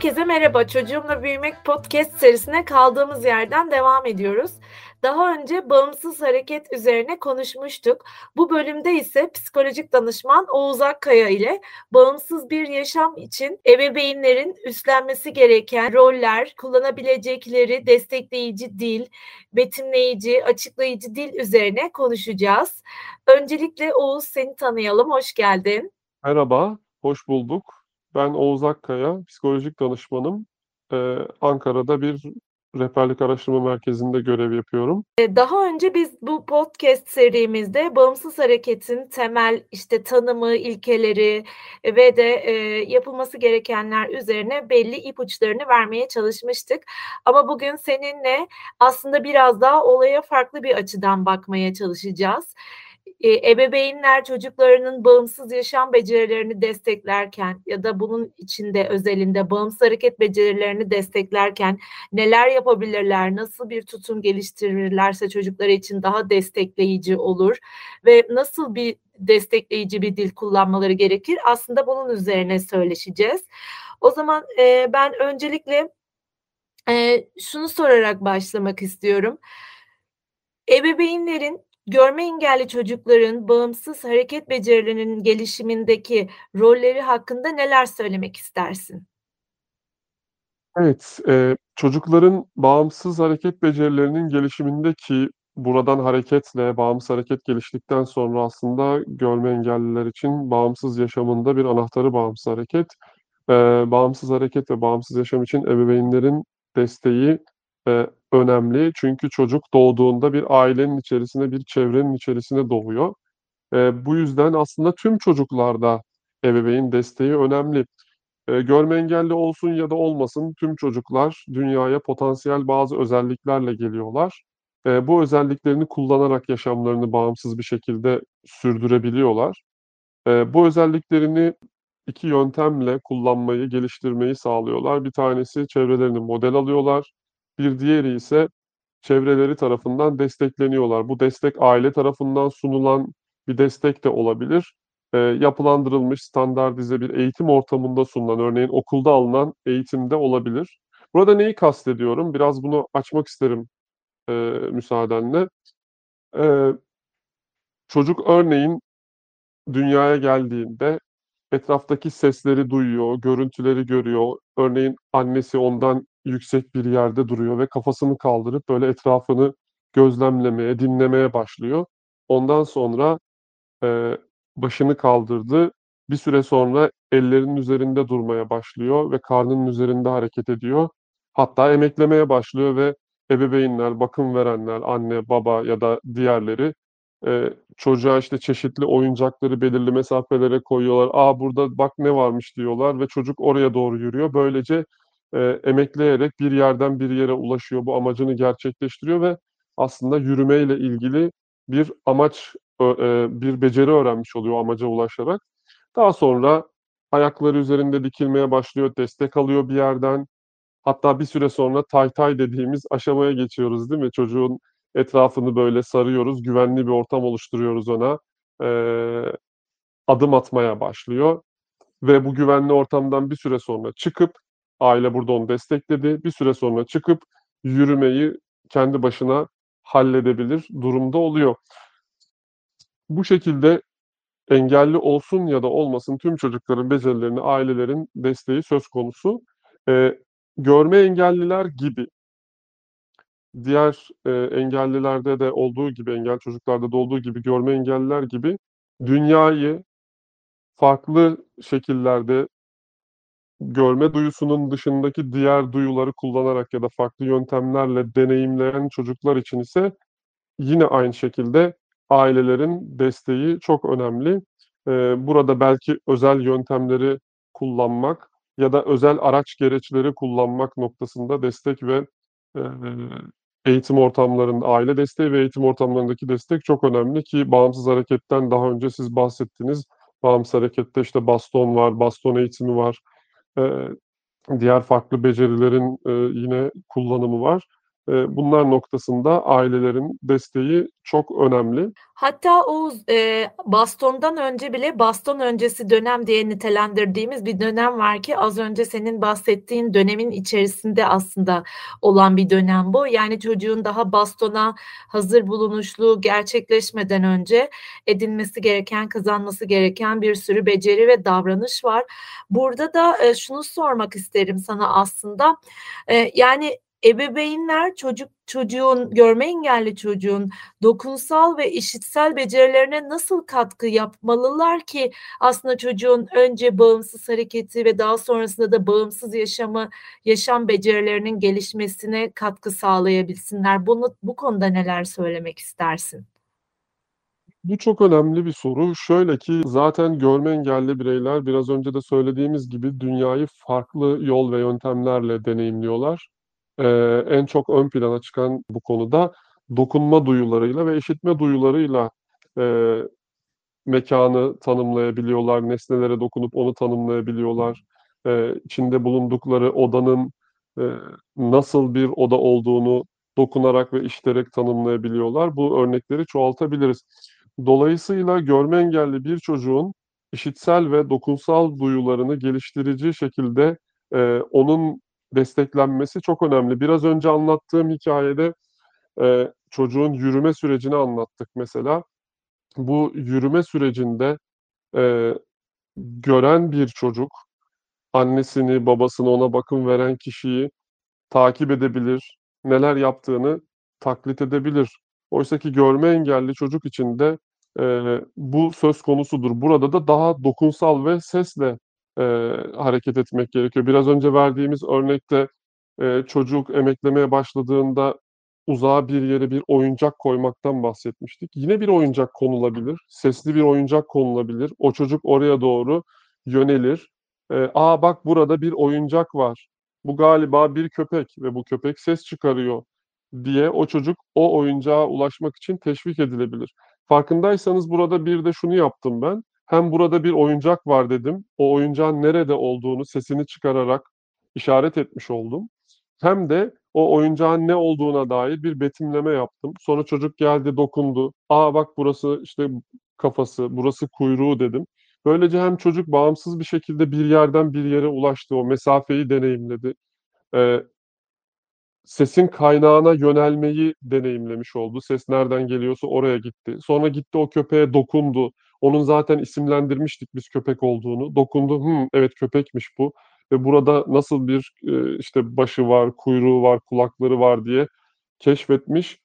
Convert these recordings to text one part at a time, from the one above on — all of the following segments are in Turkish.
Herkese merhaba. Çocuğumla Büyümek podcast serisine kaldığımız yerden devam ediyoruz. Daha önce bağımsız hareket üzerine konuşmuştuk. Bu bölümde ise psikolojik danışman Oğuz Akkaya ile bağımsız bir yaşam için ebeveynlerin üstlenmesi gereken roller, kullanabilecekleri destekleyici dil, betimleyici, açıklayıcı dil üzerine konuşacağız. Öncelikle Oğuz seni tanıyalım. Hoş geldin. Merhaba, hoş bulduk. Ben Oğuz Akkaya, psikolojik danışmanım. Ee, Ankara'da bir rehberlik araştırma merkezinde görev yapıyorum. Ee, daha önce biz bu podcast serimizde bağımsız hareketin temel işte tanımı, ilkeleri ve de e, yapılması gerekenler üzerine belli ipuçlarını vermeye çalışmıştık. Ama bugün seninle aslında biraz daha olaya farklı bir açıdan bakmaya çalışacağız e, ebeveynler çocuklarının bağımsız yaşam becerilerini desteklerken ya da bunun içinde özelinde bağımsız hareket becerilerini desteklerken neler yapabilirler, nasıl bir tutum geliştirirlerse çocukları için daha destekleyici olur ve nasıl bir destekleyici bir dil kullanmaları gerekir aslında bunun üzerine söyleşeceğiz. O zaman e, ben öncelikle e, şunu sorarak başlamak istiyorum. Ebeveynlerin görme engelli çocukların bağımsız hareket becerilerinin gelişimindeki rolleri hakkında neler söylemek istersin? Evet, eee, çocukların bağımsız hareket becerilerinin gelişimindeki buradan hareketle bağımsız hareket geliştikten sonra aslında görme engelliler için bağımsız yaşamında bir anahtarı bağımsız hareket. Eee, bağımsız hareket ve bağımsız yaşam için ebeveynlerin desteği Eee, önemli. Çünkü çocuk doğduğunda bir ailenin içerisinde, bir çevrenin içerisinde doğuyor. Eee, bu yüzden aslında tüm çocuklarda ebeveyn desteği önemli. Eee, görme engelli olsun ya da olmasın tüm çocuklar dünyaya potansiyel bazı özelliklerle geliyorlar. Eee, bu özelliklerini kullanarak yaşamlarını bağımsız bir şekilde sürdürebiliyorlar. Eee, bu özelliklerini 2 yöntemle kullanmayı, geliştirmeyi sağlıyorlar. Bir tanesi çevrelerini model alıyorlar. Bir diğeri ise çevreleri tarafından destekleniyorlar. Bu destek aile tarafından sunulan bir destek de olabilir. Eee, yapılandırılmış, standartize bir eğitim ortamında sunulan, örneğin okulda alınan eğitim de olabilir. Burada neyi kastediyorum? Biraz bunu açmak isterim, eee, müsaadenle. Eee, çocuk örneğin dünyaya geldiğinde etraftaki sesleri duyuyor, görüntüleri görüyor. Örneğin annesi ondan yüksek bir yerde duruyor ve kafasını kaldırıp böyle etrafını gözlemlemeye, dinlemeye başlıyor. Ondan sonra, eee, başını kaldırdı. Bir süre sonra ellerinin üzerinde durmaya başlıyor ve karnının üzerinde hareket ediyor. Hatta emeklemeye başlıyor ve ebeveynler, bakım verenler, anne, baba ya da diğerleri, eee, çocuğa, işte, çeşitli oyuncakları belirli mesafelere koyuyorlar. "A, burada bak ne varmış." diyorlar ve çocuk oraya doğru yürüyor. Böylece eee, emekleyerek bir yerden bir yere ulaşıyor, bu amacını gerçekleştiriyor ve aslında yürümeyle ilgili bir amaç, eee, bir beceri öğrenmiş oluyor amaca ulaşarak. Daha sonra ayakları üzerinde dikilmeye başlıyor, destek alıyor bir yerden. Hatta bir süre sonra taytay dediğimiz aşamaya geçiyoruz, değil mi? Çocuğun etrafını böyle sarıyoruz, güvenli bir ortam oluşturuyoruz ona. Eee, adım atmaya başlıyor ve bu güvenli ortamdan bir süre sonra çıkıp Aile burada onu destekledi. Bir süre sonra çıkıp yürümeyi kendi başına halledebilir durumda oluyor. Bu şekilde engelli olsun ya da olmasın tüm çocukların becerilerini ailelerin desteği söz konusu. Eee, görme engelliler gibi diğer, eee, engellilerde de olduğu gibi, engelli çocuklarda da olduğu gibi görme engelliler gibi dünyayı farklı şekillerde görme duyusunun dışındaki diğer duyuları kullanarak ya da farklı yöntemlerle deneyimleyen çocuklar için ise yine aynı şekilde ailelerin desteği çok önemli. Burada belki özel yöntemleri kullanmak, ya da özel araç gereçleri kullanmak noktasında destek ve, eğitim ortamlarında, aile desteği ve eğitim ortamlarındaki destek çok önemli ki bağımsız hareketten daha önce siz bahsettiniz. Bağımsız harekette, işte, baston var, baston eğitimi var. Diğer farklı becerilerin, yine kullanımı var. Bunlar noktasında ailelerin desteği çok önemli. Hatta Oğuz, eee, bastondan önce bile baston öncesi dönem diye nitelendirdiğimiz bir dönem var ki az önce senin bahsettiğin dönemin içerisinde aslında olan bir dönem bu. Yani çocuğun daha bastona hazır bulunuşluğu gerçekleşmeden önce edinmesi gereken, kazanması gereken bir sürü beceri ve davranış var. Burada da, eee, şunu sormak isterim sana aslında. Eee, yani ebeveynler çocuk çocuğun, görme engelli çocuğun dokunsal ve işitsel becerilerine nasıl katkı yapmalılar ki aslında çocuğun önce bağımsız hareketi ve daha sonrasında da bağımsız yaşamı, yaşam becerilerinin gelişmesine katkı sağlayabilsinler? Bunu bu konuda neler söylemek istersin? Bu çok önemli bir soru. Şöyle ki zaten görme engelli bireyler biraz önce de söylediğimiz gibi dünyayı farklı yol ve yöntemlerle deneyimliyorlar. Eee, en çok ön plana çıkan bu konuda dokunma duyularıyla ve işitme duyularıyla, eee, mekânı tanımlayabiliyorlar, nesnelere dokunup onu tanımlayabiliyorlar. Eee, içinde bulundukları odanın, eee, nasıl bir oda olduğunu dokunarak ve işiterek tanımlayabiliyorlar. Bu örnekleri çoğaltabiliriz. Dolayısıyla görme engelli bir çocuğun işitsel ve dokunsal duyularını geliştirici şekilde, eee, onun desteklenmesi çok önemli. Biraz önce anlattığım hikâyede, eee, çocuğun yürüme sürecini anlattık mesela. Bu yürüme sürecinde, eee, gören bir çocuk annesini, babasını, ona bakım veren kişiyi takip edebilir, neler yaptığını taklit edebilir. Oysaki görme engelli çocuk için de, eee, bu söz konusudur. Burada da daha dokunsal ve sesle, eee, hareket etmek gerekiyor. Biraz önce verdiğimiz örnekte, eee, çocuk emeklemeye başladığında uzağa bir yere bir oyuncak koymaktan bahsetmiştik. Yine bir oyuncak konulabilir, sesli bir oyuncak konulabilir. O çocuk oraya doğru yönelir. Eee, "A, bak burada bir oyuncak var. Bu galiba bir köpek ve bu köpek ses çıkarıyor." diye o çocuk o oyuncağa ulaşmak için teşvik edilebilir. Farkındaysanız burada bir de şunu yaptım ben. Hem burada bir oyuncak var dedim. O oyuncağın nerede olduğunu sesini çıkararak işaret etmiş oldum. Hem de o oyuncağın ne olduğuna dair bir betimleme yaptım. Sonra çocuk geldi, dokundu. "A, bak burası, işte, kafası, burası kuyruğu." dedim. Böylece hem çocuk bağımsız bir şekilde bir yerden bir yere ulaştı, o mesafeyi deneyimledi. Eee sesin kaynağına yönelmeyi deneyimlemiş oldu. Ses nereden geliyorsa oraya gitti. Sonra gitti o köpeğe dokundu. Onun zaten isimlendirmiştik biz köpek olduğunu. Dokundu, "Hımm, evet köpekmiş bu ve burada nasıl bir, eee, işte, başı var, kuyruğu var, kulakları var." diye keşfetmiş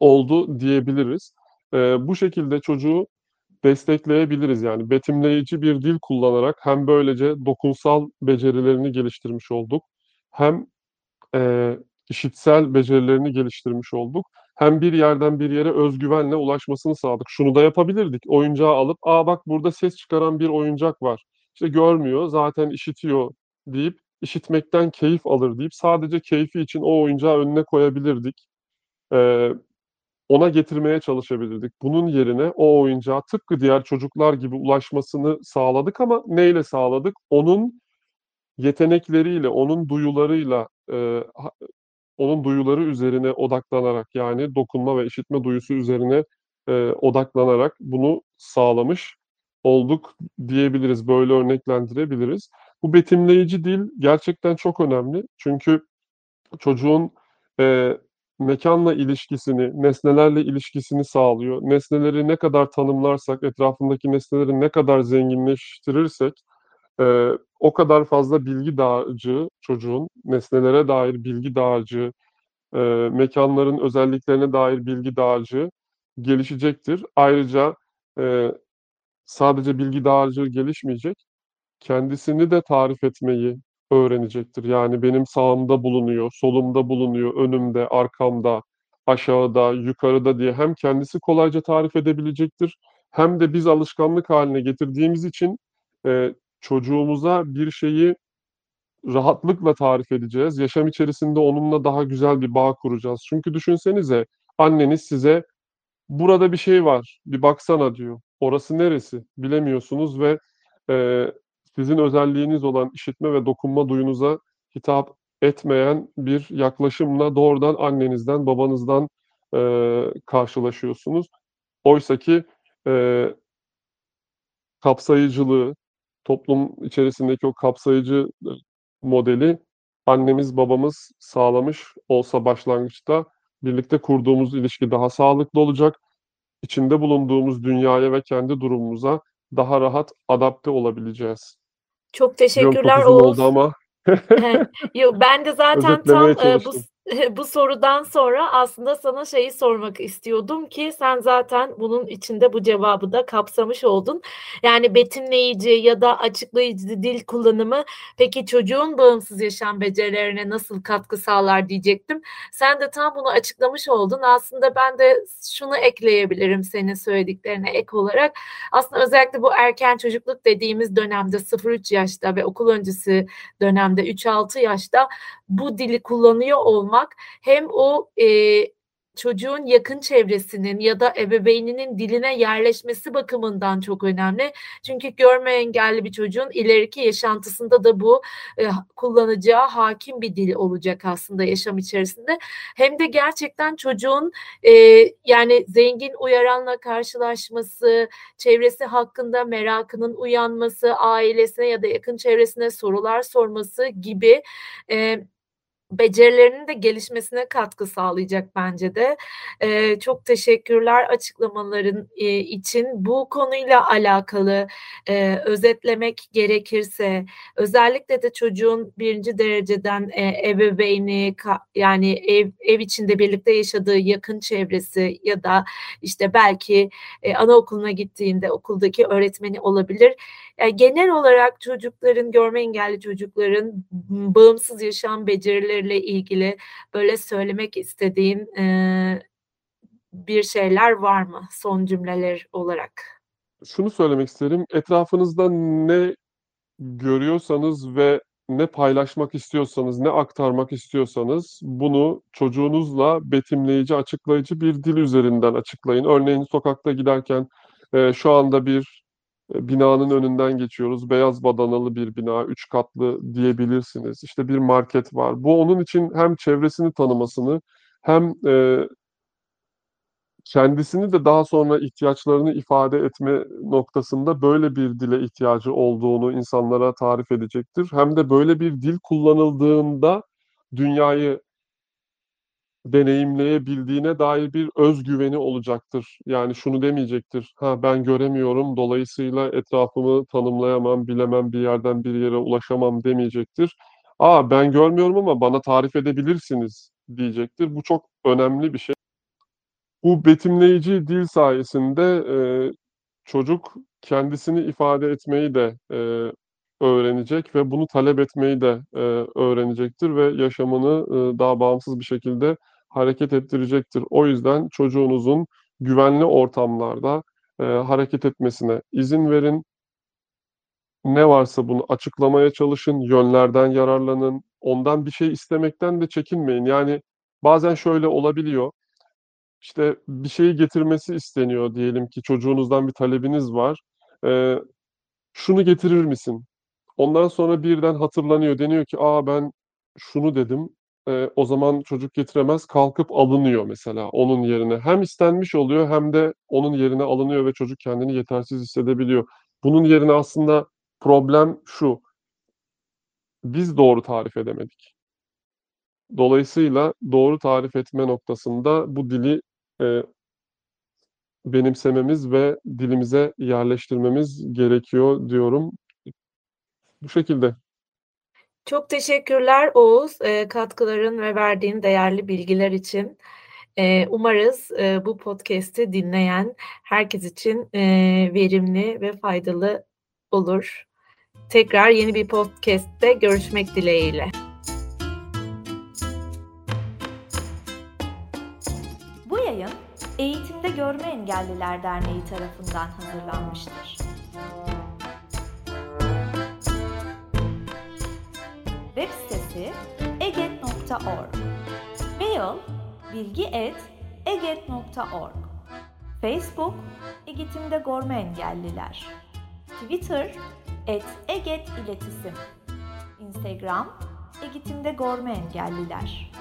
oldu diyebiliriz. Eee, bu şekilde çocuğu destekleyebiliriz. Yani betimleyici bir dil kullanarak hem böylece dokunsal becerilerini geliştirmiş olduk hem, eee, işitsel becerilerini geliştirmiş olduk. Hem bir yerden bir yere öz güvenle ulaşmasını sağladık. Şunu da yapabilirdik. Oyuncağı alıp, "A, bak burada ses çıkaran bir oyuncak var. İşte, görmüyor, zaten işitiyor." deyip, "İşitmekten keyif alır." deyip sadece keyfi için o oyuncağı önüne koyabilirdik. Eee, ona getirmeye çalışabilirdik. Bunun yerine o oyuncağa tıpkı diğer çocuklar gibi ulaşmasını sağladık ama neyle sağladık? Onun yetenekleriyle, onun duyularıyla, ha onun duyuları üzerine odaklanarak, yani dokunma ve işitme duyusu üzerine, eee, odaklanarak bunu sağlamış olduk diyebiliriz. Böyle örneklendirebiliriz. Bu betimleyici dil gerçekten çok önemli. Çünkü çocuğun, eee, mekânla ilişkisini, nesnelerle ilişkisini sağlıyor. Nesneleri ne kadar tanımlarsak, etrafındaki nesneleri ne kadar zenginleştirirsek, eee, o kadar fazla bilgi dağarcığı çocuğun, nesnelere dair bilgi dağarcığı, eee, mekânların özelliklerine dair bilgi dağarcığı gelişecektir. Ayrıca, eee, sadece bilgi dağarcığı gelişmeyecek, kendisini de tarif etmeyi öğrenecektir. Yani benim sağımda bulunuyor, solumda bulunuyor, önümde, arkamda, aşağıda, yukarıda diye hem kendisi kolayca tarif edebilecektir hem de biz alışkanlık hâline getirdiğimiz için, eee, çocuğumuza bir şeyi rahatlıkla tarif edeceğiz. Yaşam içerisinde onunla daha güzel bir bağ kuracağız. Çünkü düşünsenize anneniz size burada bir şey var, bir baksana diyor. Orası neresi bilemiyorsunuz ve e, sizin özelliğiniz olan işitme ve dokunma duyunuza hitap etmeyen bir yaklaşımla doğrudan annenizden, babanızdan e, karşılaşıyorsunuz. Oysa ki e, kapsayıcılığı, toplum içerisindeki o kapsayıcı modeli annemiz babamız sağlamış olsa başlangıçta birlikte kurduğumuz ilişki daha sağlıklı olacak. İçinde bulunduğumuz dünyaya ve kendi durumumuza daha rahat adapte olabileceğiz. Çok teşekkürler Oğuz. oldu ama. Yo, ben de zaten tam e, bu. bu sorudan sonra aslında sana şeyi sormak istiyordum ki sen zaten bunun içinde bu cevabı da kapsamış oldun. Yani betimleyici ya da açıklayıcı dil kullanımı peki çocuğun bağımsız yaşam becerilerine nasıl katkı sağlar diyecektim. Sen de tam bunu açıklamış oldun. Aslında ben de şunu ekleyebilirim senin söylediklerine ek olarak. Aslında özellikle bu erken çocukluk dediğimiz dönemde 0-3 yaşta ve okul öncesi dönemde 3-6 yaşta bu dili kullanıyor olmak hem o e, çocuğun yakın çevresinin ya da ebeveyninin diline yerleşmesi bakımından çok önemli. Çünkü görme engelli bir çocuğun ileriki yaşantısında da bu e, kullanacağı hakim bir dil olacak aslında yaşam içerisinde. Hem de gerçekten çocuğun e, yani zengin uyaranla karşılaşması, çevresi hakkında merakının uyanması, ailesine ya da yakın çevresine sorular sorması gibi e, becerilerinin de gelişmesine katkı sağlayacak bence de. Eee, çok teşekkürler açıklamaların, eee, için. Bu konuyla alakalı, eee, özetlemek gerekirse özellikle de çocuğun birinci dereceden, eee, ebeveyni ka yani ev ev içinde birlikte yaşadığı yakın çevresi ya da, işte, belki, eee, anaokuluna gittiğinde okuldaki öğretmeni olabilir. Ya, genel olarak çocukların, görme engelli çocukların bağımsız yaşam becerileriyle ilgili böyle söylemek istediğin, eee, bir şeyler var mı son cümleler olarak? Şunu söylemek isterim, etrafınızda ne görüyorsanız ve ne paylaşmak istiyorsanız, ne aktarmak istiyorsanız bunu çocuğunuzla betimleyici, açıklayıcı bir dil üzerinden açıklayın. Örneğin sokakta giderken, eee, şu anda bir, binanın önünden geçiyoruz. Beyaz badanalı bir bina, 3 katlı diyebilirsiniz. İşte bir market var. Bu onun için hem çevresini tanımasını hem, eee kendisini de daha sonra ihtiyaçlarını ifade etme noktasında böyle bir dile ihtiyacı olduğunu insanlara tarif edecektir. Hem de böyle bir dil kullanıldığında dünyayı deneyimleyebildiğine dair bir öz güveni olacaktır. Yani şunu demeyecektir, "Ha, ben göremiyorum, dolayısıyla etrafımı tanımlayamam, bilemem, bir yerden bir yere ulaşamam." demeyecektir. "A, ben görmüyorum ama bana tarif edebilirsiniz." diyecektir. Bu çok önemli bir şey. Bu betimleyici dil sayesinde, eee, çocuk kendisini ifade etmeyi de, eee, öğrenecek ve bunu talep etmeyi de, eee, öğrenecektir ve yaşamını, ııı, daha bağımsız bir şekilde hareket ettirecektir. O yüzden çocuğunuzun güvenli ortamlarda, eee, hareket etmesine izin verin. Ne varsa bunu açıklamaya çalışın, yönlerden yararlanın, ondan bir şey istemekten de çekinmeyin. Yani bazen şöyle olabiliyor, işte, bir şeyi getirmesi isteniyor diyelim ki çocuğunuzdan bir talebiniz var. Eee, "Şunu getirir misin?" Ondan sonra birden hatırlanıyor. Deniyor ki, "A, ben şunu dedim." Eee, o zaman çocuk getiremez, kalkıp alınıyor mesela onun yerine. Hem istenmiş oluyor hem de onun yerine alınıyor ve çocuk kendini yetersiz hissedebiliyor. Bunun yerine aslında problem şu: Biz doğru tarif edemedik. Dolayısıyla doğru tarif etme noktasında bu dili, eee benimsememiz ve dilimize yerleştirmemiz gerekiyor diyorum. Bu şekilde. Çok teşekkürler Oğuz, eee, katkıların ve verdiğin değerli bilgiler için. Eee, umarız, eee, bu podcast'i dinleyen herkes için, verimli ve faydalı olur. Tekrar yeni bir podcast'te görüşmek dileğiyle. Bu yayın Eğitimde Görme Engelliler Derneği tarafından hazırlanmıştır. Web sitesi eget.org Mail bilgi.eget.org Facebook Eğitimde Görme Engelliler. Twitter et Eget İletisim Instagram Eğitimde Görme Engelliler